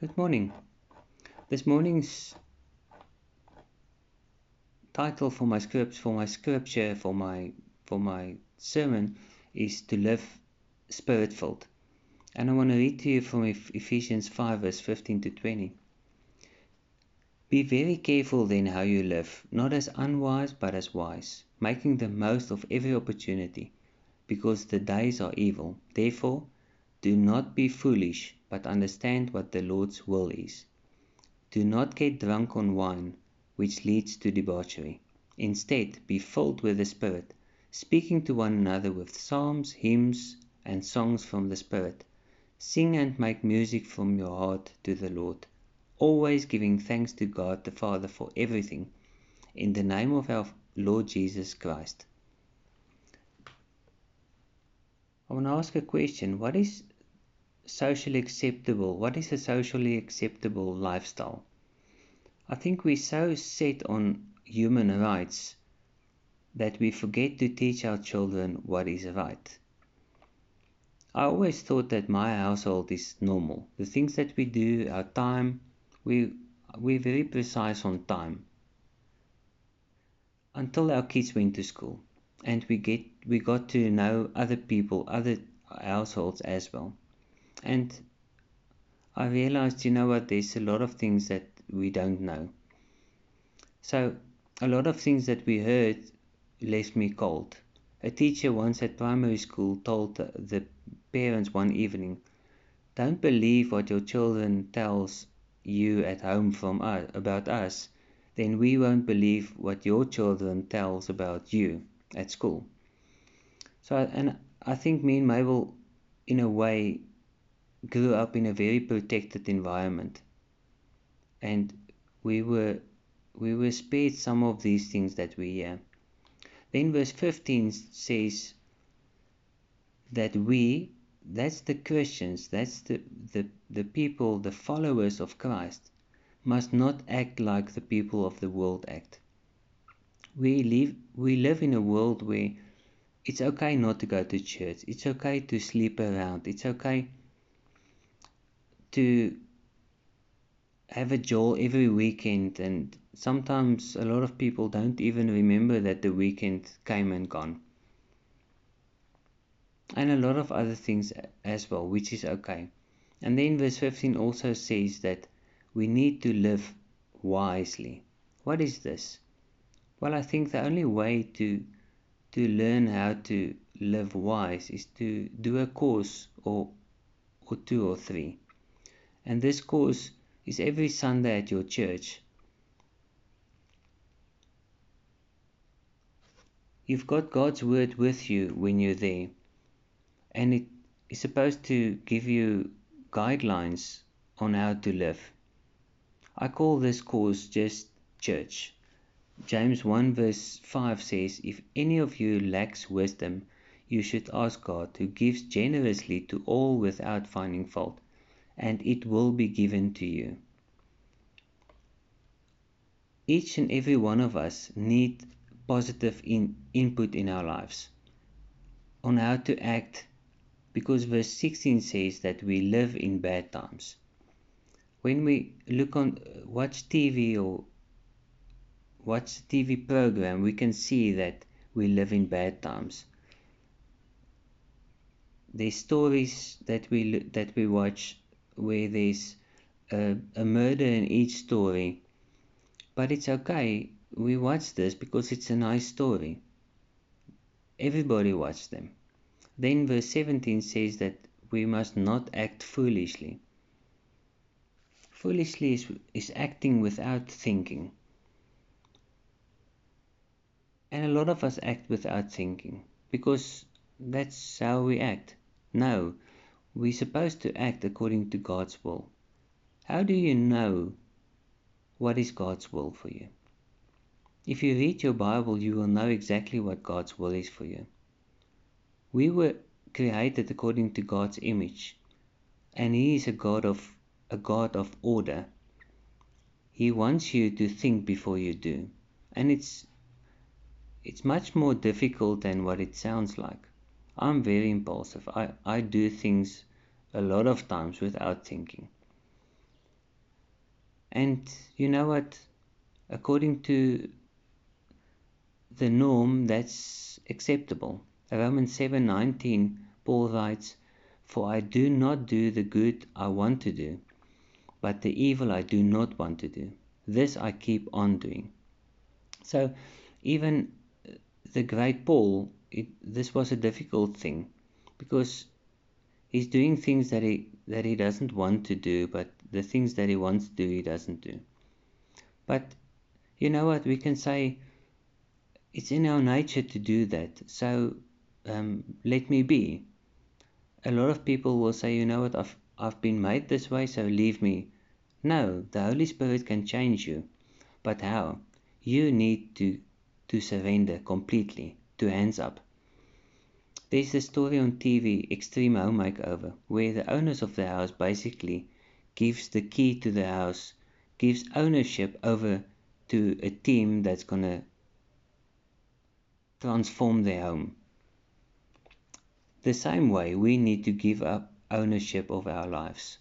Good morning. This morning's title for my scripts, for my scripture, for my for my sermon is to live spirit filled. And I want to read to you from Ephesians 5, verse 15 to 20. Be very careful then how you live, not as unwise but as wise, making the most of every opportunity, because the days are evil. Therefore, do not be foolish, but understand what the Lord's will is. Do not get drunk on wine, which leads to debauchery. Instead, be filled with the Spirit, speaking to one another with psalms, hymns, and songs from the Spirit. Sing and make music from your heart to the Lord, always giving thanks to God the Father for everything, in the name of our Lord Jesus Christ. I want to ask a question. What is socially acceptable? What is a socially acceptable lifestyle? I think we're so set on human rights that we forget to teach our children what is right. I always thought that my household is normal. The things that we do, our time, we we're very precise on time. Until our kids went to school and we get we got to know other people, other households as well. And I realized, you know what, there's a lot of things that we don't know. So, a lot of things that we heard left me cold. A teacher once at primary school told the parents one evening, "Don't believe what your children tells you at home from us, about us, then we won't believe what your children tells about you at school." So, and I think me and Mabel, in a way, grew up in a very protected environment and we were we were spared some of these things that we hear. Then verse 15 says that we, that's the Christians, that's the, the, the people, the followers of Christ, must not act like the people of the world act. We live, we live in a world where it's okay not to go to church, it's okay to sleep around, it's okay to have a jol every weekend, and sometimes a lot of people don't even remember that the weekend came and gone. And a lot of other things as well, which is okay. And then verse 15 also says that we need to live wisely. What is this? Well, I think the only way to to learn how to live wise is to do a course or or two or three. And this course is every Sunday at your church. You've got God's Word with you when you're there, and it is supposed to give you guidelines on how to live. I call this course just church. James 1 verse 5 says, If any of you lacks wisdom, you should ask God, who gives generously to all without finding fault, and it will be given to you. Each and every one of us need positive in, input in our lives on how to act because verse 16 says that we live in bad times. When we look on watch TV or watch TV program, we can see that we live in bad times. There's stories that we that we watch where there's a, a murder in each story. But it's okay. We watch this because it's a nice story. Everybody watch them. Then verse 17 says that we must not act foolishly. Foolishly is, is acting without thinking. And a lot of us act without thinking because that's how we act. No, we're supposed to act according to God's will. How do you know what is God's will for you? If you read your Bible, you will know exactly what God's will is for you. We were created according to God's image, and He is a God of a God of order. He wants you to think before you do, and it's it's much more difficult than what it sounds like. I'm very impulsive. I, I do things a lot of times without thinking. And you know what? According to the norm, that's acceptable. Romans 7:19, Paul writes, "For I do not do the good I want to do, but the evil I do not want to do. This I keep on doing." So, even the great Paul, it, this was a difficult thing because he's doing things that he that he doesn't want to do, but the things that he wants to do, he doesn't do. But you know what? We can say it's in our nature to do that. So um, let me be. A lot of people will say, you know what? I've I've been made this way, so leave me. No, the Holy Spirit can change you. But how? You need to to surrender completely, to hands up. There's a story on TV, Extreme Home Makeover, where the owners of the house basically gives the key to the house, gives ownership over to a team that's gonna transform their home. The same way we need to give up ownership of our lives,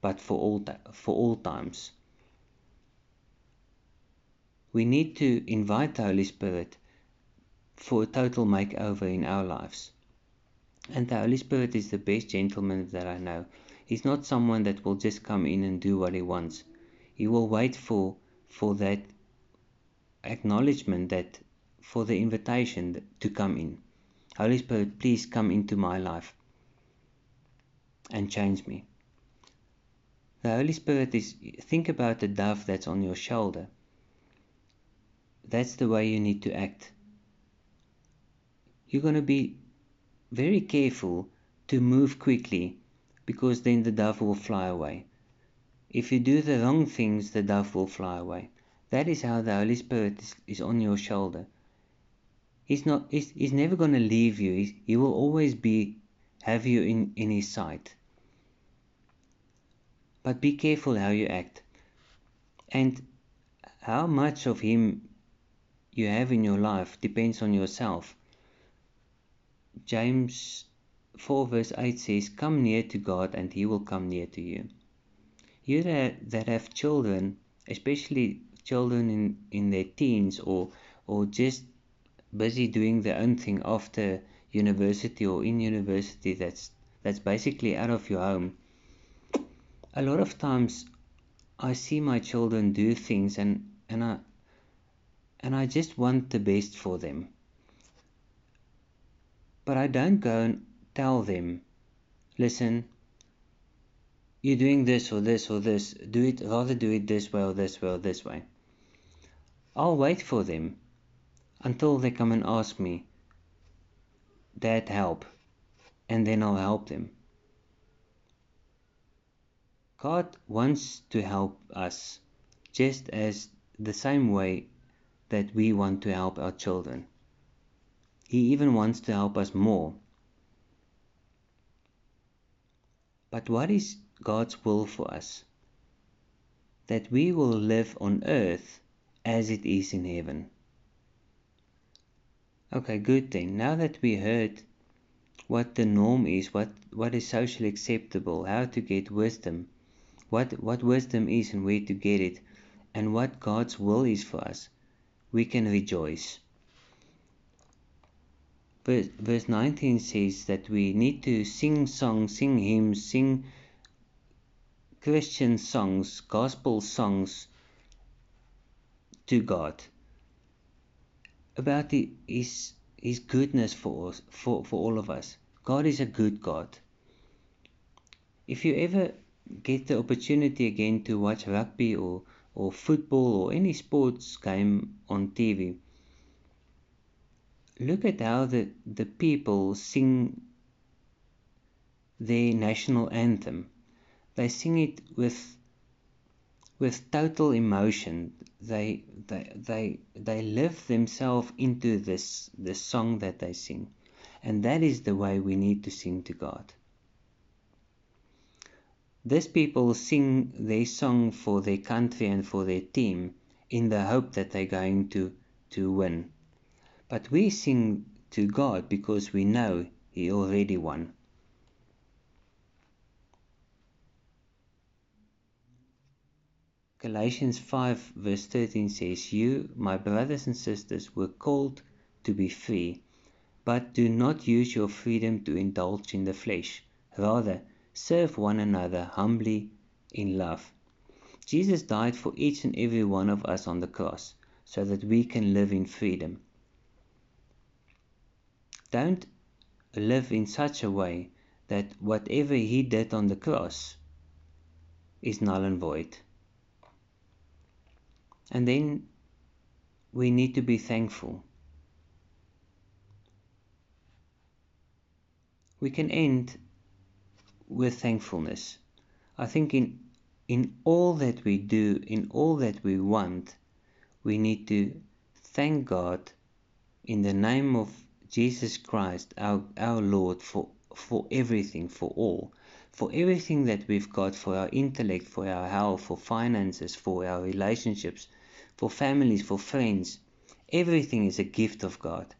but for all for all times. We need to invite the Holy Spirit for a total makeover in our lives. And the Holy Spirit is the best gentleman that I know. He's not someone that will just come in and do what he wants. He will wait for for that acknowledgement that for the invitation to come in. Holy Spirit, please come into my life and change me. The Holy Spirit is think about the dove that's on your shoulder. That's the way you need to act. You're going to be very careful to move quickly because then the dove will fly away. If you do the wrong things, the dove will fly away. That is how the Holy Spirit is, is on your shoulder. He's not. He's, he's never going to leave you. He's, he will always be have you in, in his sight. But be careful how you act, and how much of him you have in your life depends on yourself. James 4 verse 8 says, Come near to God and he will come near to you. You that, have children, especially children in, in their teens or, or just busy doing their own thing after university or in university that's that's basically out of your home. A lot of times I see my children do things and, and I and I just want the best for them. But I don't go and tell them, listen, you're doing this or this or this, do it, rather do it this way or this way or this way. I'll wait for them until they come and ask me, Dad, help, and then I'll help them. God wants to help us just as the same way that we want to help our children. He even wants to help us more. But what is God's will for us? That we will live on earth as it is in heaven. Okay, good then. Now that we heard what the norm is, what, what is socially acceptable, how to get wisdom, what, what wisdom is and where to get it, and what God's will is for us, we can rejoice. Verse, verse 19 says that we need to sing songs, sing hymns, sing Christian songs, gospel songs to God about the, his his goodness for us, for, for all of us. God is a good God. If you ever get the opportunity again to watch rugby or, or football or any sports game on TV, look at how the, the people sing their national anthem. They sing it with with total emotion. They they they they live themselves into this this song that they sing. And that is the way we need to sing to God. These people sing their song for their country and for their team in the hope that they're going to, to win. But we sing to God because we know He already won. Galatians 5 verse 13 says, You, my brothers and sisters, were called to be free, but do not use your freedom to indulge in the flesh. Rather, serve one another humbly in love. Jesus died for each and every one of us on the cross so that we can live in freedom. Don't live in such a way that whatever he did on the cross is null and void. And then we need to be thankful. We can end with thankfulness. I think in in all that we do, in all that we want, we need to thank God in the name of Jesus Christ, our, our Lord, for, for everything, for all, for everything that we've got, for our intellect, for our health, for finances, for our relationships, for families, for friends. Everything is a gift of God.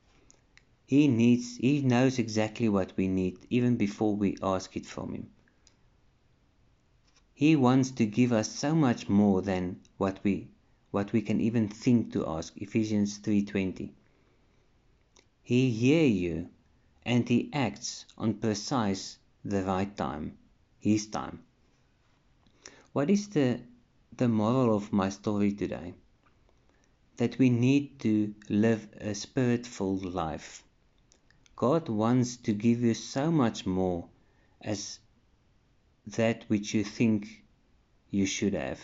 He needs, He knows exactly what we need even before we ask it from Him. He wants to give us so much more than what we what we can even think to ask. Ephesians 3:20. He hears you and he acts on precise the right time, his time. What is the the moral of my story today? That we need to live a spirit-filled life. God wants to give you so much more as that which you think you should have.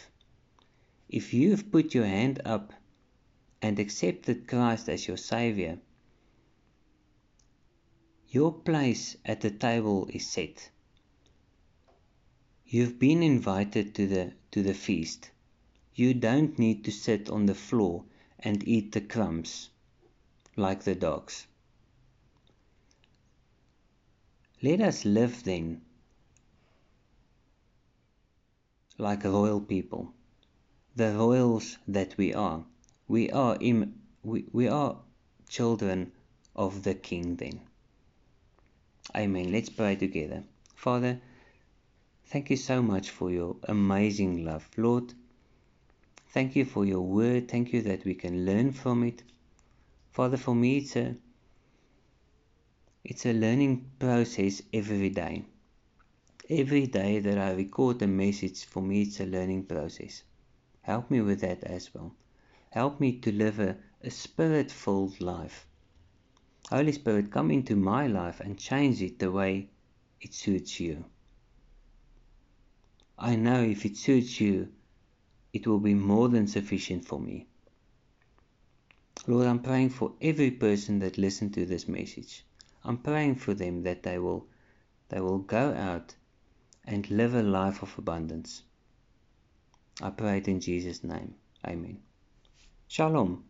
If you've put your hand up and accepted Christ as your Savior, your place at the table is set. You've been invited to the, to the feast. You don't need to sit on the floor and eat the crumbs like the dogs. Let us live then like royal people, the royals that we are. We are Im- we, we are children of the King then. Amen. Let's pray together. Father, thank you so much for your amazing love. Lord, thank you for your word. Thank you that we can learn from it. Father, for me it's a it's a learning process every day. Every day that I record a message, for me it's a learning process. Help me with that as well. Help me to live a, a spirit filled life. Holy Spirit, come into my life and change it the way it suits you. I know if it suits you, it will be more than sufficient for me. Lord, I'm praying for every person that listened to this message. I'm praying for them that they will they will go out and live a life of abundance. I pray it in Jesus' name. Amen. Shalom.